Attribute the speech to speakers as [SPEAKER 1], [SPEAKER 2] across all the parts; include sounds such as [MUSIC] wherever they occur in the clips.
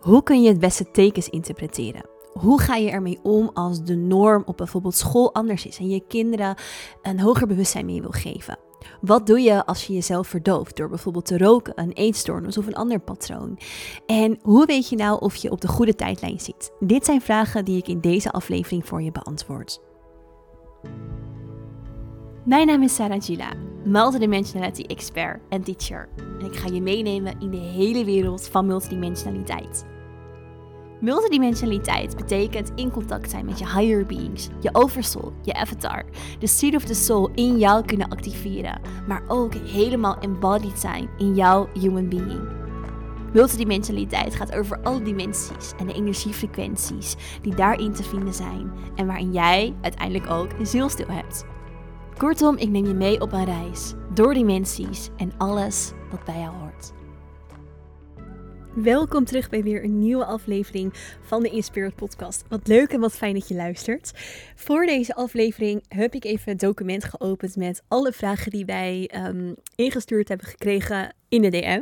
[SPEAKER 1] Hoe kun je het beste tekens interpreteren? Hoe ga je ermee om als de norm op bijvoorbeeld school anders is en je kinderen een hoger bewustzijn mee wil geven? Wat doe je als je jezelf verdooft door bijvoorbeeld te roken, een eetstoornis of een ander patroon? En hoe weet je nou of je op de goede tijdlijn zit? Dit zijn vragen die ik in deze aflevering voor je beantwoord. Mijn naam is Sarah Gila, multidimensionality expert en teacher. En ik ga je meenemen in de hele wereld van multidimensionaliteit. Multidimensionaliteit betekent in contact zijn met je higher beings, je oversoul, je avatar, de seed of the soul in jou kunnen activeren, maar ook helemaal embodied zijn in jouw human being. Multidimensionaliteit gaat over alle dimensies en de energiefrequenties die daarin te vinden zijn en waarin jij uiteindelijk ook een zielstil hebt. Kortom, ik neem je mee op een reis door dimensies en alles wat bij jou hoort. Welkom terug bij weer een nieuwe aflevering van de Inspired Podcast. Wat leuk en wat fijn dat je luistert. Voor deze aflevering heb ik even het document geopend met alle vragen die wij um, ingestuurd hebben gekregen in de DM.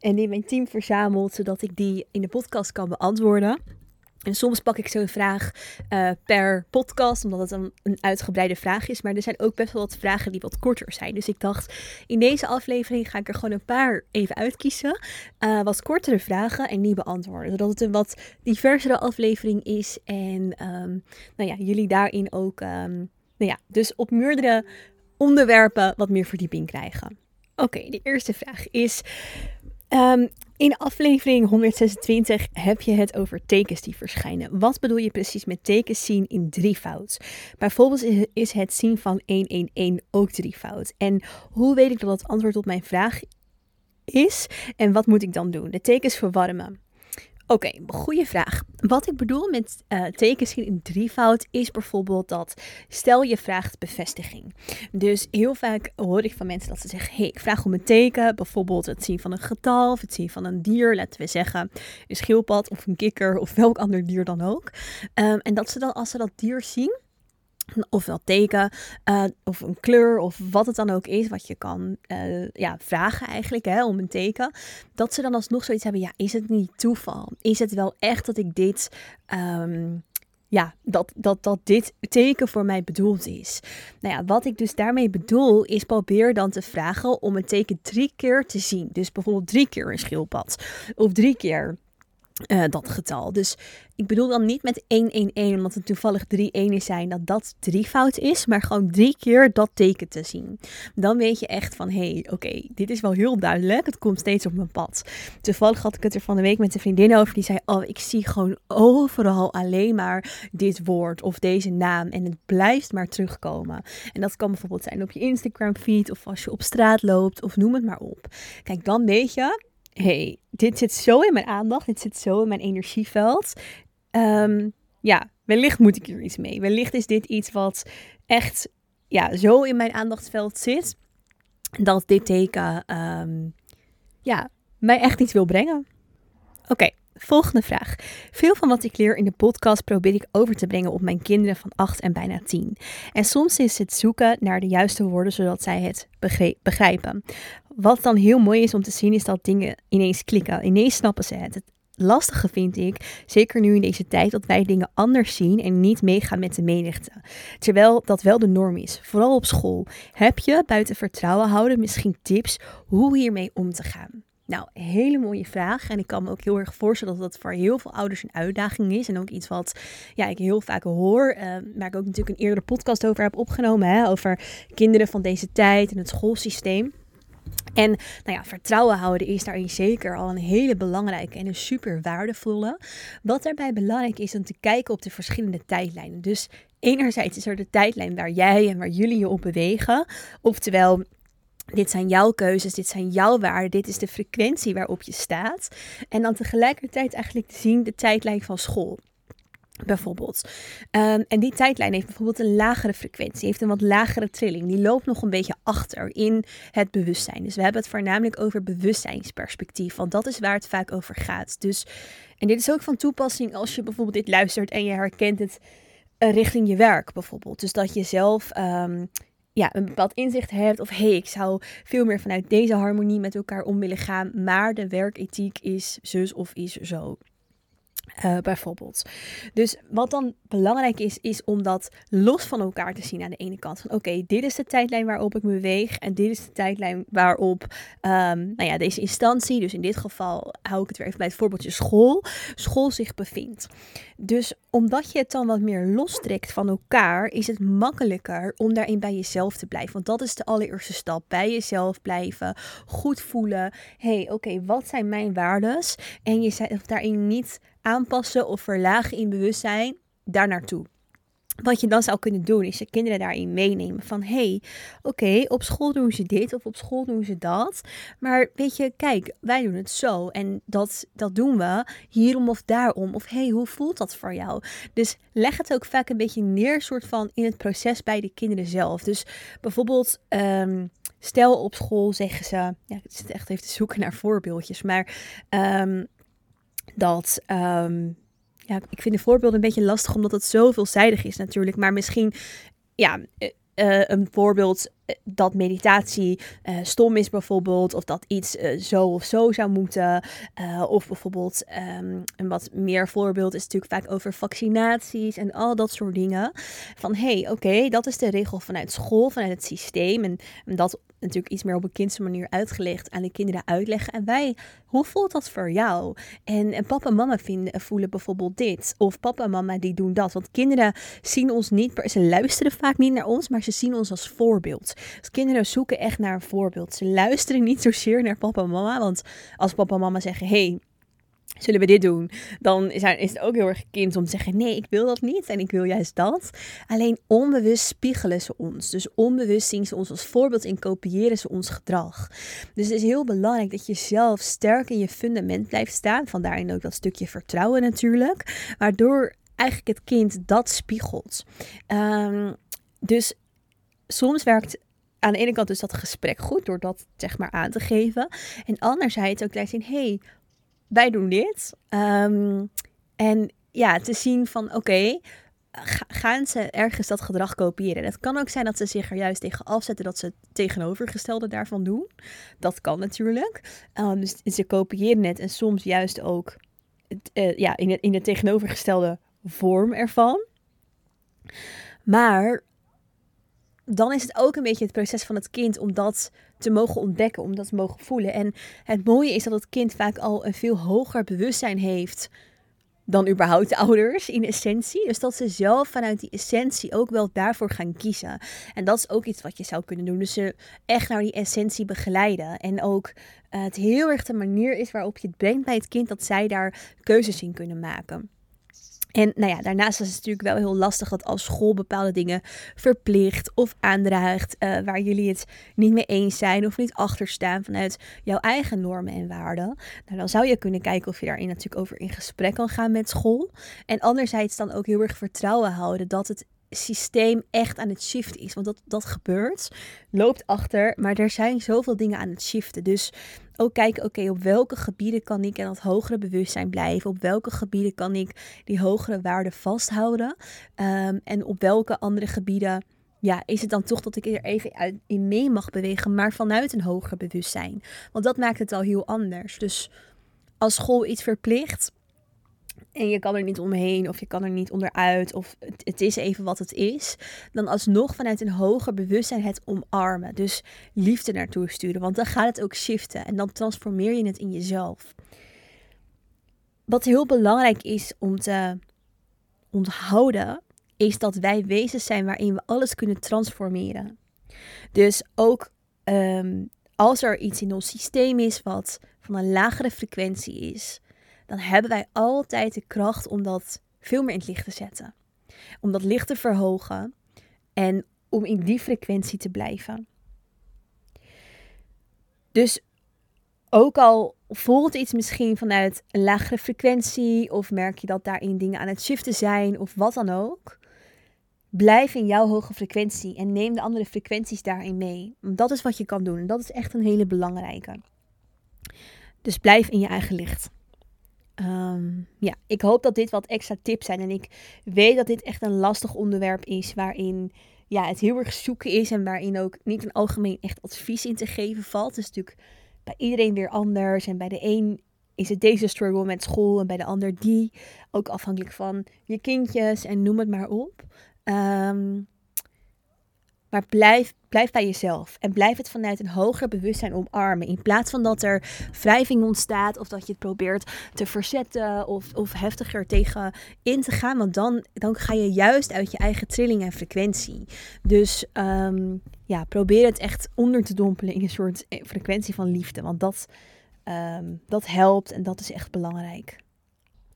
[SPEAKER 1] En die mijn team verzameld, zodat ik die in de podcast kan beantwoorden. En soms pak ik zo'n vraag uh, per podcast, omdat het een, een, uitgebreide vraag is. Maar er zijn ook best wel wat vragen die wat korter zijn. Dus ik dacht, in deze aflevering ga ik er gewoon een paar even uitkiezen. Uh, wat kortere vragen en die beantwoorden. Zodat het een wat diversere aflevering is. En um, nou ja, jullie daarin ook, um, nou ja, dus op meerdere onderwerpen wat meer verdieping krijgen. Oké, de eerste vraag is... Um, in aflevering 126 heb je het over tekens die verschijnen. Wat bedoel je precies met tekens zien in drievoud? Bijvoorbeeld is het zien van 111 ook drievoud. En hoe weet ik dat het antwoord op mijn vraag is? En wat moet ik dan doen? De tekens verwarmen. Oké, goede vraag. Wat ik bedoel met uh, tekens in drievoud is bijvoorbeeld dat stel je vraagt bevestiging. Dus heel vaak hoor ik van mensen dat ze zeggen: hey, ik vraag om een teken, bijvoorbeeld het zien van een getal of het zien van een dier, laten we zeggen een schildpad of een kikker of welk ander dier dan ook. Um, en dat ze dan als ze dat dier zien, ofwel teken uh, of een kleur of wat het dan ook is wat je kan uh, ja, vragen eigenlijk hè, om een teken. Dat ze dan alsnog zoiets hebben, ja, is het niet toeval? Is het wel echt dat ik dit, um, ja, dat, dat, dat dit teken voor mij bedoeld is? Nou ja, wat ik dus daarmee bedoel is probeer dan te vragen om een teken drie keer te zien. Dus bijvoorbeeld drie keer een schildpad of drie keer uh, dat getal. Dus ik bedoel dan niet met 111, omdat het toevallig drie enen zijn, dat dat drievoud is, maar gewoon drie keer dat teken te zien. Dan weet je echt van, hé, hey, oké, dit is wel heel duidelijk, het komt steeds op mijn pad. Toevallig had ik het er van de week met een vriendin over, die zei, oh, ik zie gewoon overal alleen maar dit woord of deze naam en het blijft maar terugkomen. En dat kan bijvoorbeeld zijn op je Instagram feed of als je op straat loopt of noem het maar op. Kijk, dan weet je, hey, dit zit zo in mijn aandacht, dit zit zo in mijn energieveld. Um, ja, wellicht moet ik hier iets mee. Wellicht is dit iets wat echt ja, zo in mijn aandachtsveld zit, dat dit teken um, ja, mij echt iets wil brengen. Oké, volgende vraag. Veel van wat ik leer in de podcast probeer ik over te brengen op mijn kinderen van 8 en bijna 10. En soms is het zoeken naar de juiste woorden zodat zij het begrijpen. Wat dan heel mooi is om te zien, is dat dingen ineens klikken. Ineens snappen ze het. Het lastige vind ik, zeker nu in deze tijd, dat wij dingen anders zien en niet meegaan met de menigte. Terwijl dat wel de norm is, vooral op school. Heb je buiten vertrouwen houden misschien tips hoe hiermee om te gaan? Nou, hele mooie vraag. En ik kan me ook heel erg voorstellen dat dat voor heel veel ouders een uitdaging is. En ook iets wat ja, ik heel vaak hoor. Uh, waar ik ook natuurlijk een eerdere podcast over heb opgenomen. Hè, over kinderen van deze tijd en het schoolsysteem. En nou ja, vertrouwen houden is daarin zeker al een hele belangrijke en een super waardevolle. Wat daarbij belangrijk is om te kijken op de verschillende tijdlijnen. Dus enerzijds is er de tijdlijn waar jij en waar jullie je op bewegen. Oftewel, dit zijn jouw keuzes, dit zijn jouw waarden, dit is de frequentie waarop je staat. En dan tegelijkertijd eigenlijk te zien de tijdlijn van school. Bijvoorbeeld. Um, en die tijdlijn heeft bijvoorbeeld een lagere frequentie, heeft een wat lagere trilling. Die loopt nog een beetje achter in het bewustzijn. Dus we hebben het voornamelijk over bewustzijnsperspectief, want dat is waar het vaak over gaat. Dus, en dit is ook van toepassing als je bijvoorbeeld dit luistert en je herkent het uh, richting je werk bijvoorbeeld. Dus dat je zelf um, ja, een bepaald inzicht hebt. Of hey, ik zou veel meer vanuit deze harmonie met elkaar om willen gaan. Maar de werkethiek is zus of is zo. Uh, bijvoorbeeld. Dus wat dan belangrijk is, is om dat los van elkaar te zien aan de ene kant. Van oké, dit is de tijdlijn waarop ik me beweeg. En dit is de tijdlijn waarop um, nou ja, deze instantie, dus in dit geval hou ik het weer even bij het voorbeeldje school, school zich bevindt. Dus omdat je het dan wat meer lostrekt van elkaar, is het makkelijker om daarin bij jezelf te blijven. Want dat is de allereerste stap. Bij jezelf blijven, goed voelen. hey, oké, wat zijn mijn waarden? En jezelf daarin niet aanpassen of verlagen in bewustzijn daar naartoe. Wat je dan zou kunnen doen, is je kinderen daarin meenemen. Van hé, hey, oké, op school doen ze dit of op school doen ze dat. Maar weet je, kijk, wij doen het zo. En dat, dat doen we hierom of daarom. Of hey, hoe voelt dat voor jou? Dus leg het ook vaak een beetje neer, soort van in het proces bij de kinderen zelf. Dus bijvoorbeeld. Ehm, stel op school zeggen ze, ja, ik zit echt even te zoeken naar voorbeeldjes, maar um, dat, um, ja, ik vind de voorbeelden een beetje lastig omdat het zo veelzijdig is natuurlijk, maar misschien, ja, uh, een voorbeeld dat meditatie uh, stom is bijvoorbeeld, of dat iets uh, zo of zo zou moeten. Uh, of bijvoorbeeld um, een wat meer voorbeeld is natuurlijk vaak over vaccinaties en al dat soort dingen. Van hé, hey, oké, dat is de regel vanuit school, vanuit het systeem. En, dat natuurlijk iets meer op een kindse manier uitgelegd aan de kinderen uitleggen. En wij, hoe voelt dat voor jou? En, en papa en mama vinden, voelen bijvoorbeeld dit. Of papa en mama die doen dat. Want kinderen zien ons niet, ze luisteren vaak niet naar ons, maar ze zien ons als voorbeeld. Dus kinderen zoeken echt naar een voorbeeld. Ze luisteren niet zozeer naar papa en mama. Want als papa en mama zeggen, hey, zullen we dit doen? Dan is, het ook heel erg kind om te zeggen: nee, ik wil dat niet en ik wil juist dat. Alleen onbewust spiegelen ze ons. Dus onbewust zien ze ons als voorbeeld en kopiëren ze ons gedrag. Dus het is heel belangrijk dat je zelf sterk in je fundament blijft staan. Vandaar ook dat stukje vertrouwen natuurlijk. Waardoor eigenlijk het kind dat spiegelt. Um, dus soms werkt aan de ene kant dus dat gesprek goed door dat zeg maar aan te geven. En anderzijds ook laten zien, hey, wij doen dit. Ehm, en ja, te zien van oké, gaan ze ergens dat gedrag kopiëren? Het kan ook zijn dat ze zich er juist tegen afzetten dat ze het tegenovergestelde daarvan doen. Dat kan natuurlijk. Um, dus ze kopiëren het en soms juist ook uh, ja, in, in de tegenovergestelde vorm ervan. Maar dan is het ook een beetje het proces van het kind om dat te mogen ontdekken, om dat te mogen voelen. En het mooie is dat het kind vaak al een veel hoger bewustzijn heeft dan überhaupt de ouders in essentie. Dus dat ze zelf vanuit die essentie ook wel daarvoor gaan kiezen. En dat is ook iets wat je zou kunnen doen. Dus ze echt naar die essentie begeleiden. En ook uh, het heel erg de manier is waarop je het brengt bij het kind dat zij daar keuzes in kunnen maken. En nou ja, daarnaast is het natuurlijk wel heel lastig dat als school bepaalde dingen verplicht of aandraagt uh, waar jullie het niet mee eens zijn of niet achter staan vanuit jouw eigen normen en waarden. Nou, dan zou je kunnen kijken of je daarin natuurlijk over in gesprek kan gaan met school. En anderzijds dan ook heel erg vertrouwen houden dat het systeem echt aan het shiften is. Want dat, dat gebeurt, loopt achter, maar er zijn zoveel dingen aan het shiften. Dus ook kijken, oké, op welke gebieden kan ik in dat hogere bewustzijn blijven? Op welke gebieden kan ik die hogere waarden vasthouden? Um, en op welke andere gebieden ja, is het dan toch dat ik er even in mee mag bewegen, maar vanuit een hoger bewustzijn? Want dat maakt het al heel anders. Dus als school iets verplicht, en je kan er niet omheen of je kan er niet onderuit of het, is even wat het is, dan alsnog vanuit een hoger bewustzijn het omarmen. Dus liefde naartoe sturen, want dan gaat het ook shiften en dan transformeer je het in jezelf. Wat heel belangrijk is om te onthouden, is dat wij wezens zijn waarin we alles kunnen transformeren. Dus ook ehm, als er iets in ons systeem is wat van een lagere frequentie is, dan hebben wij altijd de kracht om dat veel meer in het licht te zetten. Om dat licht te verhogen en om in die frequentie te blijven. Dus ook al voelt iets misschien vanuit een lagere frequentie, of merk je dat daarin dingen aan het shiften zijn, of wat dan ook, blijf in jouw hoge frequentie en neem de andere frequenties daarin mee. Dat is wat je kan doen en dat is echt een hele belangrijke. Dus blijf in je eigen licht. Um, ja, ik hoop dat dit wat extra tips zijn. En ik weet dat dit echt een lastig onderwerp is waarin ja, het heel erg zoeken is en waarin ook niet een algemeen echt advies in te geven valt. Het is natuurlijk bij iedereen weer anders. En bij de een is het deze struggle met school en bij de ander die. Ook afhankelijk van je kindjes en noem het maar op. Um, maar blijf, blijf bij jezelf. En blijf het vanuit een hoger bewustzijn omarmen. In plaats van dat er wrijving ontstaat. Of dat je het probeert te verzetten. Of, of heftiger tegen in te gaan. Want dan, dan ga je juist uit je eigen trilling en frequentie. Dus um, ja, probeer het echt onder te dompelen in een soort frequentie van liefde. Want dat, um, dat helpt en dat is echt belangrijk.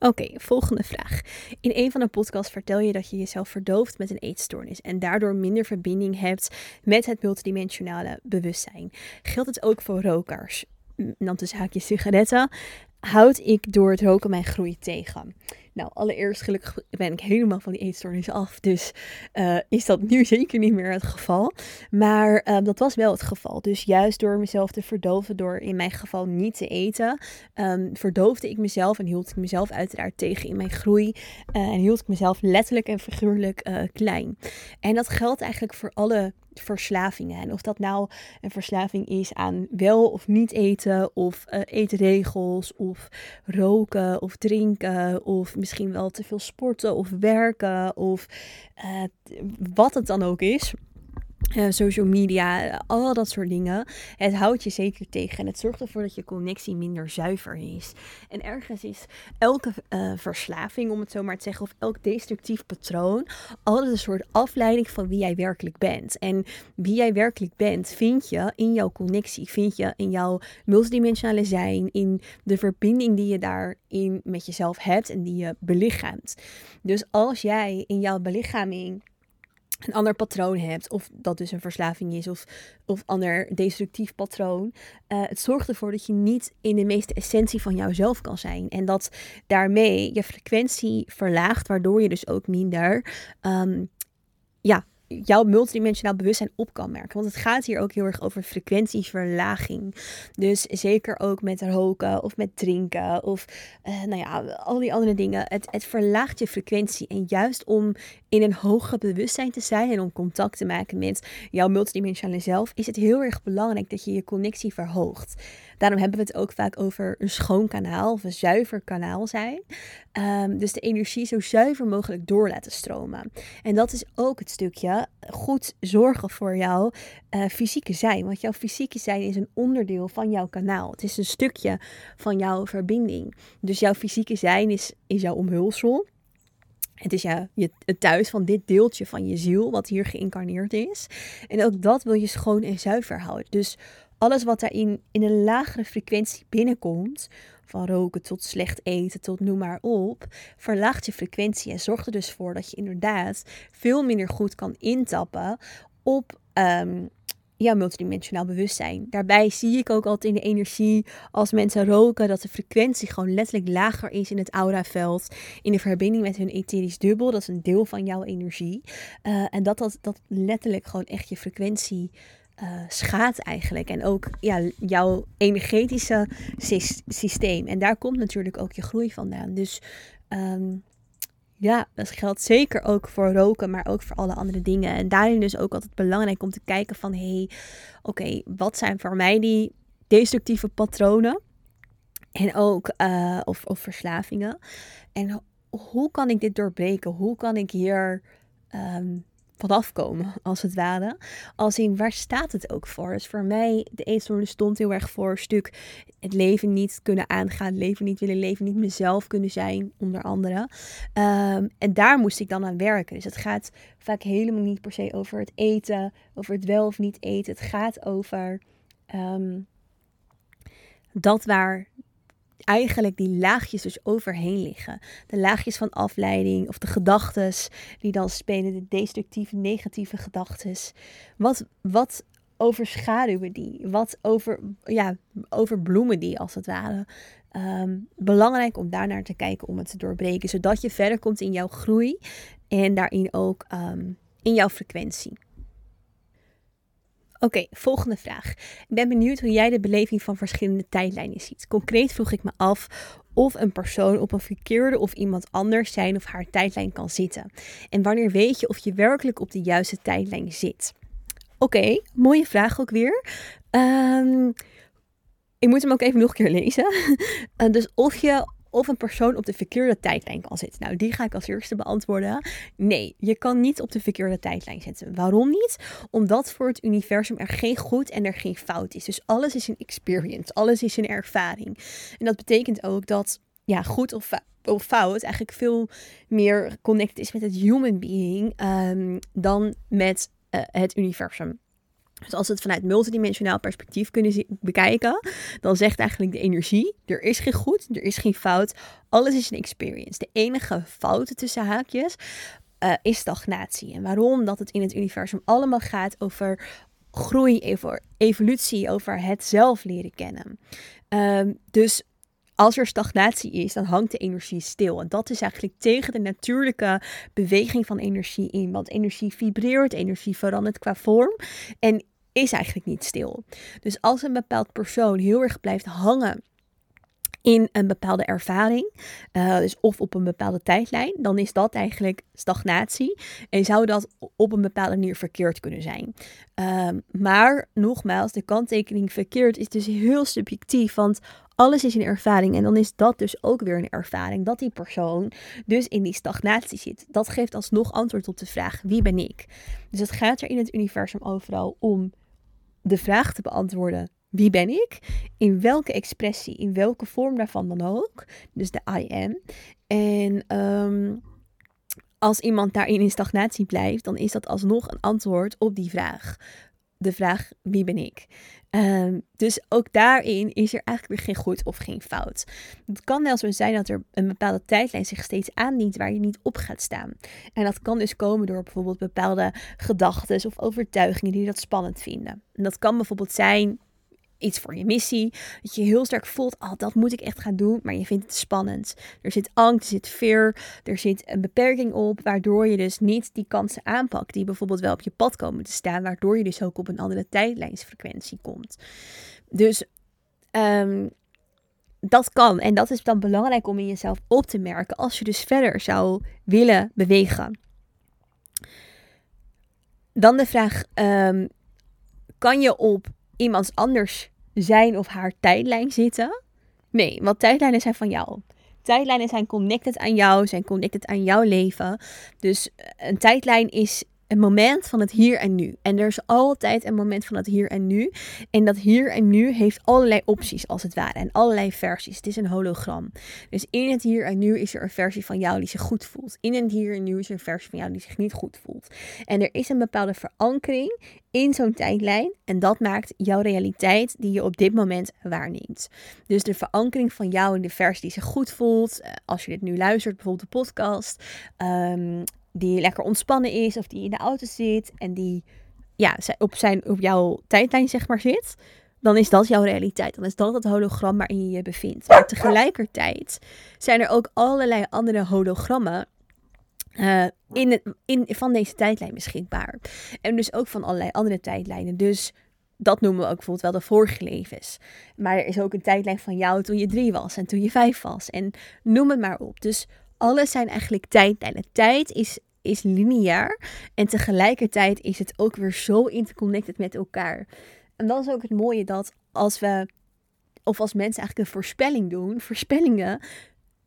[SPEAKER 1] Oké, volgende vraag. In een van de podcasts vertel je dat je jezelf verdooft met een eetstoornis en daardoor minder verbinding hebt met het multidimensionale bewustzijn. Geldt het ook voor rokers? Dan tussen haakjes sigaretten. Houd ik door het roken mijn groei tegen? Nou, allereerst gelukkig ben ik helemaal van die eetstoornis af. Dus uh, is dat nu [LAUGHS] zeker niet meer het geval. Maar uh, dat was wel het geval. Dus juist door mezelf te verdoven, door in mijn geval niet te eten, um, verdoofde ik mezelf en hield ik mezelf uiteraard tegen in mijn groei. Uh, en hield ik mezelf letterlijk en figuurlijk klein. En dat geldt eigenlijk voor alle verslavingen. En of dat nou een verslaving is aan wel of niet eten, of eetregels, of roken of drinken, of misschien wel te veel sporten of werken, of uh, wat het dan ook is. Uh, social media, al dat soort dingen. Het houdt je zeker tegen en het zorgt ervoor dat je connectie minder zuiver is. En ergens is elke uh, verslaving, om het zo maar te zeggen, of elk destructief patroon, altijd een soort afleiding van wie jij werkelijk bent. En wie jij werkelijk bent, vind je in jouw connectie, vind je in jouw multidimensionale zijn, in de verbinding die je daarin met jezelf hebt en die je belichaamt. Dus als jij in jouw belichaming een ander patroon hebt, of dat dus een verslaving is, of, of ander destructief patroon. Uh, het zorgt ervoor dat je niet in de meeste essentie van jouzelf kan zijn. En dat daarmee je frequentie verlaagt, waardoor je dus ook minder um, ja, jouw multidimensionaal bewustzijn op kan merken. Want het gaat hier ook heel erg over frequentieverlaging. Dus zeker ook met roken of met drinken of uh, nou ja, al die andere dingen. Het, het verlaagt je frequentie. En juist om in een hoger bewustzijn te zijn en om contact te maken met jouw multidimensionale zelf, is het heel erg belangrijk dat je je connectie verhoogt. Daarom hebben we het ook vaak over een schoon kanaal of een zuiver kanaal zijn. Um, dus de energie zo zuiver mogelijk door laten stromen. En dat is ook het stukje goed zorgen voor jouw uh, fysieke zijn. Want jouw fysieke zijn is een onderdeel van jouw kanaal. Het is een stukje van jouw verbinding. Dus jouw fysieke zijn is, is jouw omhulsel. Het is ja, je, het thuis van dit deeltje van je ziel, wat hier geïncarneerd is. En ook dat wil je schoon en zuiver houden. Dus alles wat daarin in een lagere frequentie binnenkomt, van roken tot slecht eten tot noem maar op, verlaagt je frequentie en zorgt er dus voor dat je inderdaad veel minder goed kan intappen op um, ja, multidimensionaal bewustzijn. Daarbij zie ik ook altijd in de energie als mensen roken dat de frequentie gewoon letterlijk lager is in het auraveld. In de verbinding met hun etherisch dubbel. Dat is een deel van jouw energie. Uh, en dat, dat dat letterlijk gewoon echt je frequentie uh, eigenlijk. En ook ja, jouw energetische systeem. En daar komt natuurlijk ook je groei vandaan. Dus um, ja, dat geldt zeker ook voor roken, maar ook voor alle andere dingen. En daarin dus ook altijd belangrijk om te kijken van... hé, hey, oké, wat zijn voor mij die destructieve patronen? En ook, uh, of, of verslavingen. En hoe kan ik dit doorbreken? Hoe kan ik hier um, vanaf komen, als het ware. Als in, waar staat het ook voor? Dus voor mij, de eetstoornis stond heel erg voor een stuk het leven niet kunnen aangaan, het leven niet willen leven, niet mezelf kunnen zijn, onder andere. Um, en daar moest ik dan aan werken. Dus het gaat vaak helemaal niet per se over het eten, over het wel of niet eten. Het gaat over um, dat waar eigenlijk die laagjes dus overheen liggen. De laagjes van afleiding of de gedachten die dan spelen, de destructieve, negatieve gedachten. Wat, wat overschaduwen die? Wat over, ja, overbloemen die als het ware? Um, belangrijk om daarnaar te kijken om het te doorbreken, zodat je verder komt in jouw groei en daarin ook um, in jouw frequentie. Oké, volgende vraag. Ik ben benieuwd hoe jij de beleving van verschillende tijdlijnen ziet. Concreet vroeg ik me af of een persoon op een verkeerde of iemand anders zijn of haar tijdlijn kan zitten. En wanneer weet je of je werkelijk op de juiste tijdlijn zit? Oké, mooie vraag ook weer. Um, ik moet hem ook even nog een keer lezen. Uh, [LAUGHS] dus of je of een persoon op de verkeerde tijdlijn kan zitten. Nou, die ga ik als eerste beantwoorden. Nee, je kan niet op de verkeerde tijdlijn zetten. Waarom niet? Omdat voor het universum er geen goed en er geen fout is. Dus alles is een experience, alles is een ervaring. En dat betekent ook dat ja, goed of, of fout eigenlijk veel meer connected is met het human being um, dan met uh, het universum. Dus als we het vanuit multidimensionaal perspectief kunnen bekijken, dan zegt eigenlijk de energie: er is geen goed, er is geen fout. Alles is een experience. De enige fout tussen haakjes uh, is stagnatie. En waarom? Dat het in het universum allemaal gaat over groei, over evolutie, over het zelf leren kennen. Um, dus als er stagnatie is, dan hangt de energie stil. En dat is eigenlijk tegen de natuurlijke beweging van energie in. Want energie vibreert, energie verandert qua vorm. En is eigenlijk niet stil. Dus als een bepaald persoon heel erg blijft hangen in een bepaalde ervaring, uh, dus of op een bepaalde tijdlijn, dan is dat eigenlijk stagnatie en zou dat op een bepaalde manier verkeerd kunnen zijn. Uh, maar nogmaals, de kanttekening verkeerd is dus heel subjectief, want alles is een ervaring en dan is dat dus ook weer een ervaring dat die persoon dus in die stagnatie zit. Dat geeft alsnog antwoord op de vraag wie ben ik? Dus het gaat er in het universum overal om de vraag te beantwoorden: wie ben ik? In welke expressie, in welke vorm daarvan dan ook. Dus de I am. En um, als iemand daarin in stagnatie blijft, dan is dat alsnog een antwoord op die vraag. De vraag: wie ben ik? Um, dus ook daarin is er eigenlijk weer geen goed of geen fout. Het kan wel zo zijn dat er een bepaalde tijdlijn zich steeds aandient waar je niet op gaat staan. En dat kan dus komen door bijvoorbeeld bepaalde gedachten of overtuigingen die dat spannend vinden. En dat kan bijvoorbeeld zijn iets voor je missie. Dat je heel sterk voelt, oh, dat moet ik echt gaan doen, maar je vindt het spannend. Er zit angst, er zit fear, er zit een beperking op, waardoor je dus niet die kansen aanpakt die bijvoorbeeld wel op je pad komen te staan, waardoor je dus ook op een andere tijdlijnsfrequentie komt. Dus um, dat kan en dat is dan belangrijk om in jezelf op te merken als je dus verder zou willen bewegen. Dan de vraag, um, kan je op iemands anders zijn of haar tijdlijn zitten. Nee, want tijdlijnen zijn van jou. Tijdlijnen zijn connected aan jou, zijn connected aan jouw leven. Dus een tijdlijn is een moment van het hier en nu. En er is altijd een moment van het hier en nu. En dat hier en nu heeft allerlei opties als het ware. En allerlei versies. Het is een hologram. Dus in het hier en nu is er een versie van jou die zich goed voelt. In het hier en nu is er een versie van jou die zich niet goed voelt. En er is een bepaalde verankering in zo'n tijdlijn. En dat maakt jouw realiteit die je op dit moment waarneemt. Dus de verankering van jou in de versie die zich goed voelt. Eh, als je dit nu luistert, bijvoorbeeld de podcast. Um, die lekker ontspannen is of die in de auto zit en die ja, op, zijn, op jouw tijdlijn zeg maar zit, dan is dat jouw realiteit. Dan is dat het hologram waarin je je bevindt. Maar tegelijkertijd zijn er ook allerlei andere hologrammen uh, in in, van deze tijdlijn beschikbaar. En dus ook van allerlei andere tijdlijnen. Dus dat noemen we ook bijvoorbeeld wel de vorige levens. Maar er is ook een tijdlijn van jou toen je drie was en toen je vijf was. En noem het maar op. Dus alles zijn eigenlijk tijdlijnen. Tijd is, is lineair en tegelijkertijd is het ook weer zo interconnected met elkaar. En dat is ook het mooie dat als we, of als mensen eigenlijk een voorspelling doen, voorspellingen,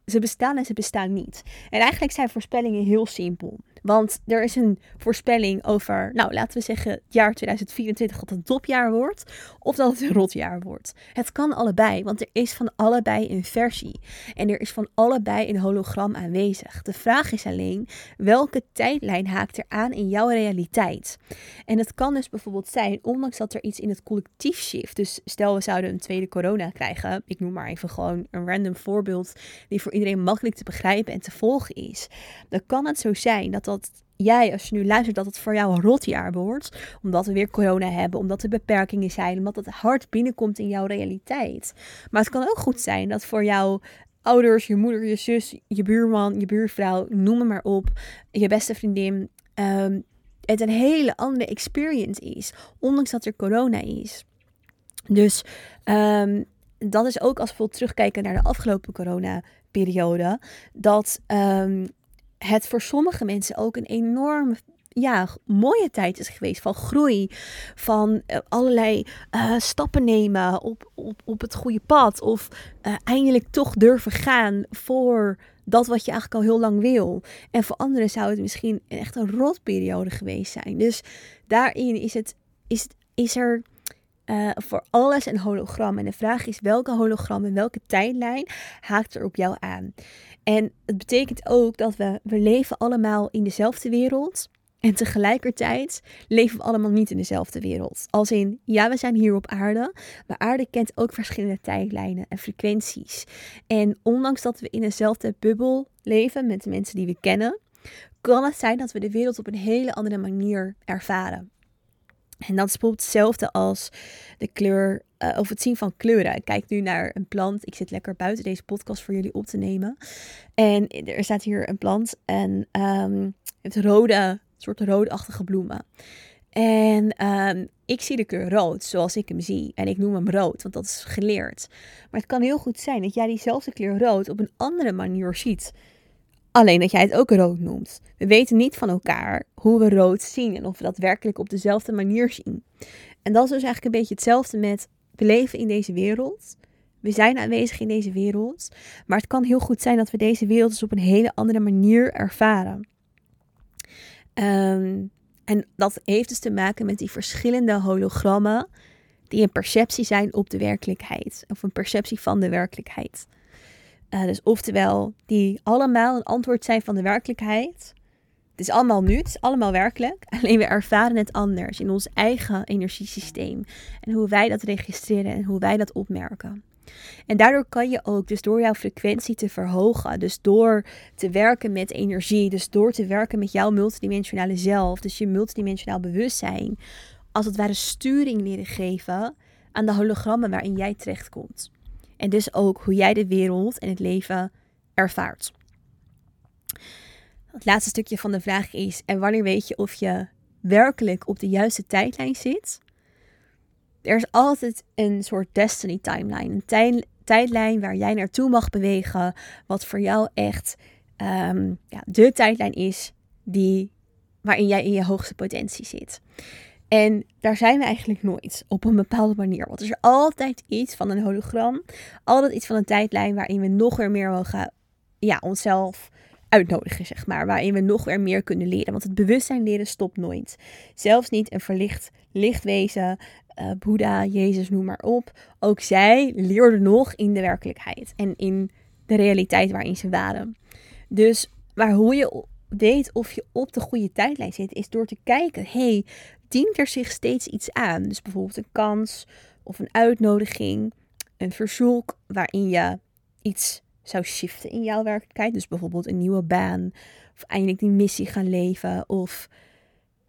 [SPEAKER 1] ze bestaan en ze bestaan niet. En eigenlijk zijn voorspellingen heel simpel. Want er is een voorspelling over, nou laten we zeggen, het jaar 2024 dat een topjaar wordt. Of dat het een rotjaar wordt. Het kan allebei, want er is van allebei een versie. En er is van allebei een hologram aanwezig. De vraag is alleen, welke tijdlijn haakt er aan in jouw realiteit? En het kan dus bijvoorbeeld zijn, ondanks dat er iets in het collectief shift. Dus stel we zouden een tweede corona krijgen. Ik noem maar even gewoon een random voorbeeld die voor iedereen makkelijk te begrijpen en te volgen is. Dan kan het zo zijn dat dat dat jij, als je nu luistert, dat het voor jou een rotjaar wordt. Omdat we weer corona hebben, omdat er beperkingen zijn, omdat het hard binnenkomt in jouw realiteit. Maar het kan ook goed zijn dat voor jou ouders, je moeder, je zus, je buurman, je buurvrouw, noem maar op, je beste vriendin, um, het een hele andere experience is, ondanks dat er corona is. Dus um, dat is ook als we terugkijken naar de afgelopen corona-periode, dat um, het voor sommige mensen ook een enorme ja, mooie tijd is geweest. Van groei, van uh, allerlei uh, stappen nemen op, op, op het goede pad. Of uh, eindelijk toch durven gaan voor dat wat je eigenlijk al heel lang wil. En voor anderen zou het misschien echt een rotperiode geweest zijn. Dus daarin is, het, is, is er uh, voor alles een hologram. En de vraag is welke hologram en welke tijdlijn haakt er op jou aan. En het betekent ook dat we, we leven allemaal in dezelfde wereld. En tegelijkertijd leven we allemaal niet in dezelfde wereld. Als in, ja, we zijn hier op aarde, maar aarde kent ook verschillende tijdlijnen en frequenties. En ondanks dat we in dezelfde bubbel leven met de mensen die we kennen, kan het zijn dat we de wereld op een hele andere manier ervaren. En dat is bijvoorbeeld hetzelfde als de kleur uh, of het zien van kleuren. Ik kijk nu naar een plant. Ik zit lekker buiten deze podcast voor jullie op te nemen. En er staat hier een plant en um, heeft rode, soort roodachtige bloemen. En um, ik zie de kleur rood zoals ik hem zie. En ik noem hem rood, want dat is geleerd. Maar het kan heel goed zijn dat jij diezelfde kleur rood op een andere manier ziet. Alleen dat jij het ook rood noemt. We weten niet van elkaar hoe we rood zien en of we dat werkelijk op dezelfde manier zien. En dat is dus eigenlijk een beetje hetzelfde met we leven in deze wereld. We zijn aanwezig in deze wereld. Maar het kan heel goed zijn dat we deze wereld dus op een hele andere manier ervaren. Um, en dat heeft dus te maken met die verschillende hologrammen die een perceptie zijn op de werkelijkheid. Of een perceptie van de werkelijkheid. Uh, dus oftewel, die allemaal een antwoord zijn van de werkelijkheid. Het is allemaal nu, het is allemaal werkelijk. [LAUGHS] Alleen we ervaren het anders in ons eigen energiesysteem. En hoe wij dat registreren en hoe wij dat opmerken. En daardoor kan je ook, dus door jouw frequentie te verhogen, dus door te werken met energie, dus door te werken met jouw multidimensionale zelf, dus je multidimensionaal bewustzijn, als het ware sturing leren geven aan de hologrammen waarin jij terechtkomt. En dus ook hoe jij de wereld en het leven ervaart. Het laatste stukje van de vraag is: en wanneer weet je of je werkelijk op de juiste tijdlijn zit? Er is altijd een soort destiny timeline, een tijdlijn waar jij naartoe mag bewegen, wat voor jou echt um, ja, de tijdlijn is die, waarin jij in je hoogste potentie zit. En daar zijn we eigenlijk nooit op een bepaalde manier. Want er is altijd iets van een hologram. Altijd iets van een tijdlijn waarin we nog weer meer mogen ja, onszelf uitnodigen, zeg maar. Waarin we nog weer meer kunnen leren. Want het bewustzijn leren stopt nooit. Zelfs niet een verlicht lichtwezen, uh, Boeddha, Jezus, noem maar op. Ook zij leerden nog in de werkelijkheid. En in de realiteit waarin ze waren. Dus maar hoe je weet of je op de goede tijdlijn zit, is door te kijken: hey, dient er zich steeds iets aan? Dus bijvoorbeeld een kans of een uitnodiging, een verzoek waarin je iets zou shiften in jouw werkelijkheid. Dus bijvoorbeeld een nieuwe baan, of eindelijk die missie gaan leven, of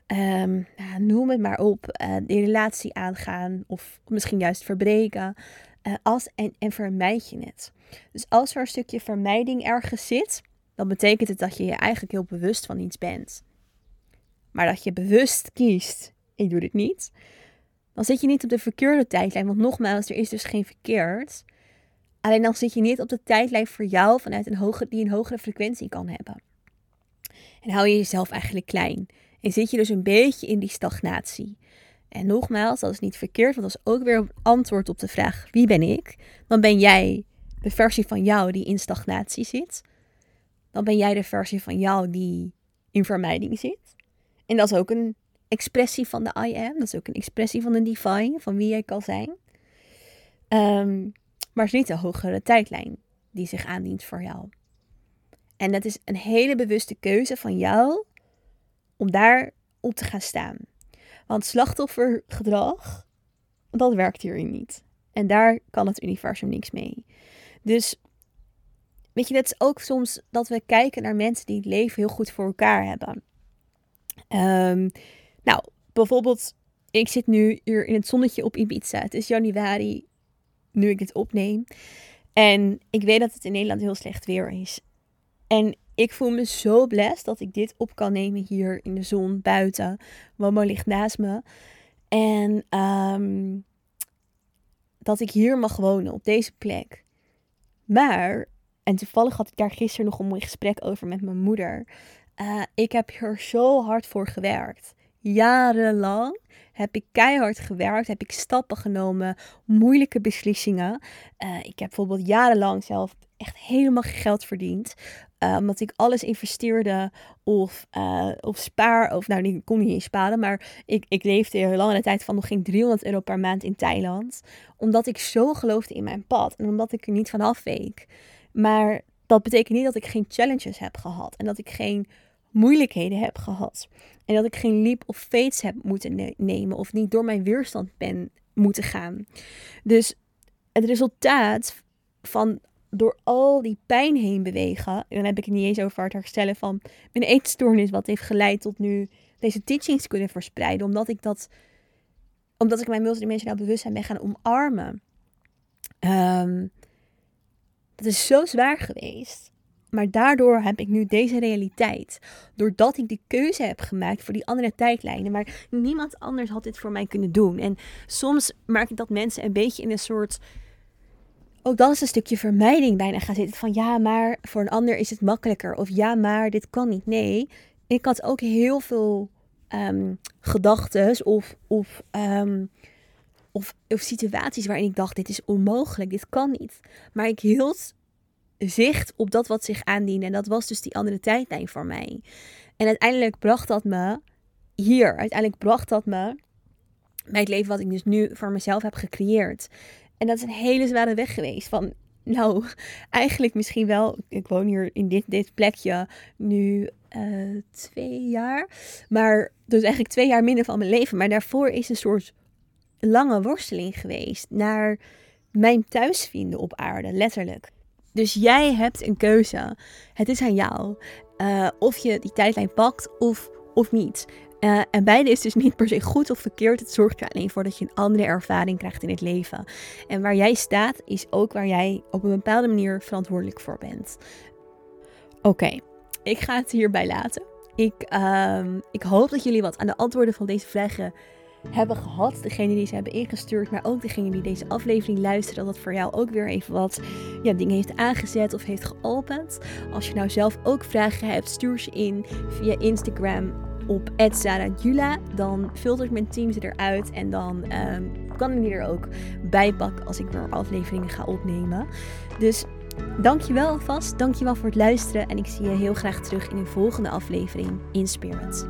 [SPEAKER 1] um, noem het maar op, uh, die relatie aangaan, of misschien juist verbreken. Uh, als, en, en vermijd je het. Dus als er een stukje vermijding ergens zit, dan betekent het dat je je eigenlijk heel bewust van iets bent. Maar dat je bewust kiest, ik doe dit niet, dan zit je niet op de verkeerde tijdlijn. Want nogmaals, er is dus geen verkeerd. Alleen dan zit je niet op de tijdlijn voor jou vanuit een hoge, die een hogere frequentie kan hebben. En hou je jezelf eigenlijk klein. En zit je dus een beetje in die stagnatie. En nogmaals, dat is niet verkeerd, want dat is ook weer een antwoord op de vraag: wie ben ik? Dan ben jij de versie van jou die in stagnatie zit dan ben jij de versie van jou die in vermijding zit. En dat is ook een expressie van de I am. Dat is ook een expressie van de divine, van wie jij kan zijn. Um, maar het is niet de hogere tijdlijn die zich aandient voor jou. En dat is een hele bewuste keuze van jou om daar op te gaan staan. Want slachtoffergedrag, dat werkt hierin niet. En daar kan het universum niks mee. Dus Weet je, dat is ook soms dat we kijken naar mensen die het leven heel goed voor elkaar hebben. Um, nou, bijvoorbeeld, ik zit nu hier in het zonnetje op Ibiza. Het is januari, nu ik dit opneem. En ik weet dat het in Nederland heel slecht weer is. En ik voel me zo blessed dat ik dit op kan nemen hier in de zon buiten. Mama ligt naast me. En um, dat ik hier mag wonen op deze plek. Maar en toevallig had ik daar gisteren nog een mooi gesprek over met mijn moeder. Uh, ik heb hier zo hard voor gewerkt. Jarenlang heb ik keihard gewerkt, heb ik stappen genomen, moeilijke beslissingen. Uh, ik heb bijvoorbeeld jarenlang zelf echt helemaal geen geld verdiend. Uh, omdat ik alles investeerde of, uh, of spaar. Of nou, ik kon niet eens sparen. Maar ik, ik leefde een lange tijd van nog geen 300 euro per maand in Thailand. Omdat ik zo geloofde in mijn pad. En omdat ik er niet van afweek. Maar dat betekent niet dat ik geen challenges heb gehad. En dat ik geen moeilijkheden heb gehad. En dat ik geen leap of fates heb moeten nemen. Of niet door mijn weerstand ben moeten gaan. Dus het resultaat van door al die pijn heen bewegen. En dan heb ik het niet eens over het herstellen van mijn eetstoornis. Wat heeft geleid tot nu deze teachings kunnen verspreiden. Omdat ik dat. Omdat ik mijn multidimensionaal bewustzijn ben gaan omarmen. Um, dat is zo zwaar geweest. Maar daardoor heb ik nu deze realiteit. Doordat ik die keuze heb gemaakt voor die andere tijdlijnen. Maar niemand anders had dit voor mij kunnen doen. En soms merk ik dat mensen een beetje in een soort. Ook dat is een stukje vermijding bijna gaan zitten. Van ja, maar voor een ander is het makkelijker. Of ja, maar dit kan niet. Nee, ik had ook heel veel um, gedachten of, of, um, of, of situaties waarin ik dacht: dit is onmogelijk, dit kan niet. Maar ik hield zicht op dat wat zich aandiende. En dat was dus die andere tijdlijn voor mij. En uiteindelijk bracht dat me hier. Uiteindelijk bracht dat me bij het leven wat ik dus nu voor mezelf heb gecreëerd. En dat is een hele zware weg geweest. Van, nou, [LAUGHS] eigenlijk misschien wel. Ik woon hier in dit, dit plekje nu uh, twee jaar. Maar dus eigenlijk twee jaar minder van mijn leven. Maar daarvoor is een soort lange worsteling geweest naar mijn thuisvinden op aarde, letterlijk. Dus jij hebt een keuze. Het is aan jou. Uh, of je die tijdlijn pakt of, of niet. Uh, en beide is dus niet per se goed of verkeerd. Het zorgt er alleen voor dat je een andere ervaring krijgt in het leven. En waar jij staat, is ook waar jij op een bepaalde manier verantwoordelijk voor bent. Oké, ik ga het hierbij laten. Ik, uh, ik hoop dat jullie wat aan de antwoorden van deze vragen hebben gehad. Degene die ze hebben ingestuurd, maar ook degene die deze aflevering luisteren. Dat dat voor jou ook weer even wat ja, dingen heeft aangezet of heeft geopend. Als je nou zelf ook vragen hebt, stuur ze in via Instagram op @sarahjula. Dan filtert mijn team ze eruit en dan um, kan ik die er ook bij pakken als ik weer afleveringen ga opnemen. Dus dankjewel alvast. Dankjewel voor het luisteren en ik zie je heel graag terug in een volgende aflevering in Spirit.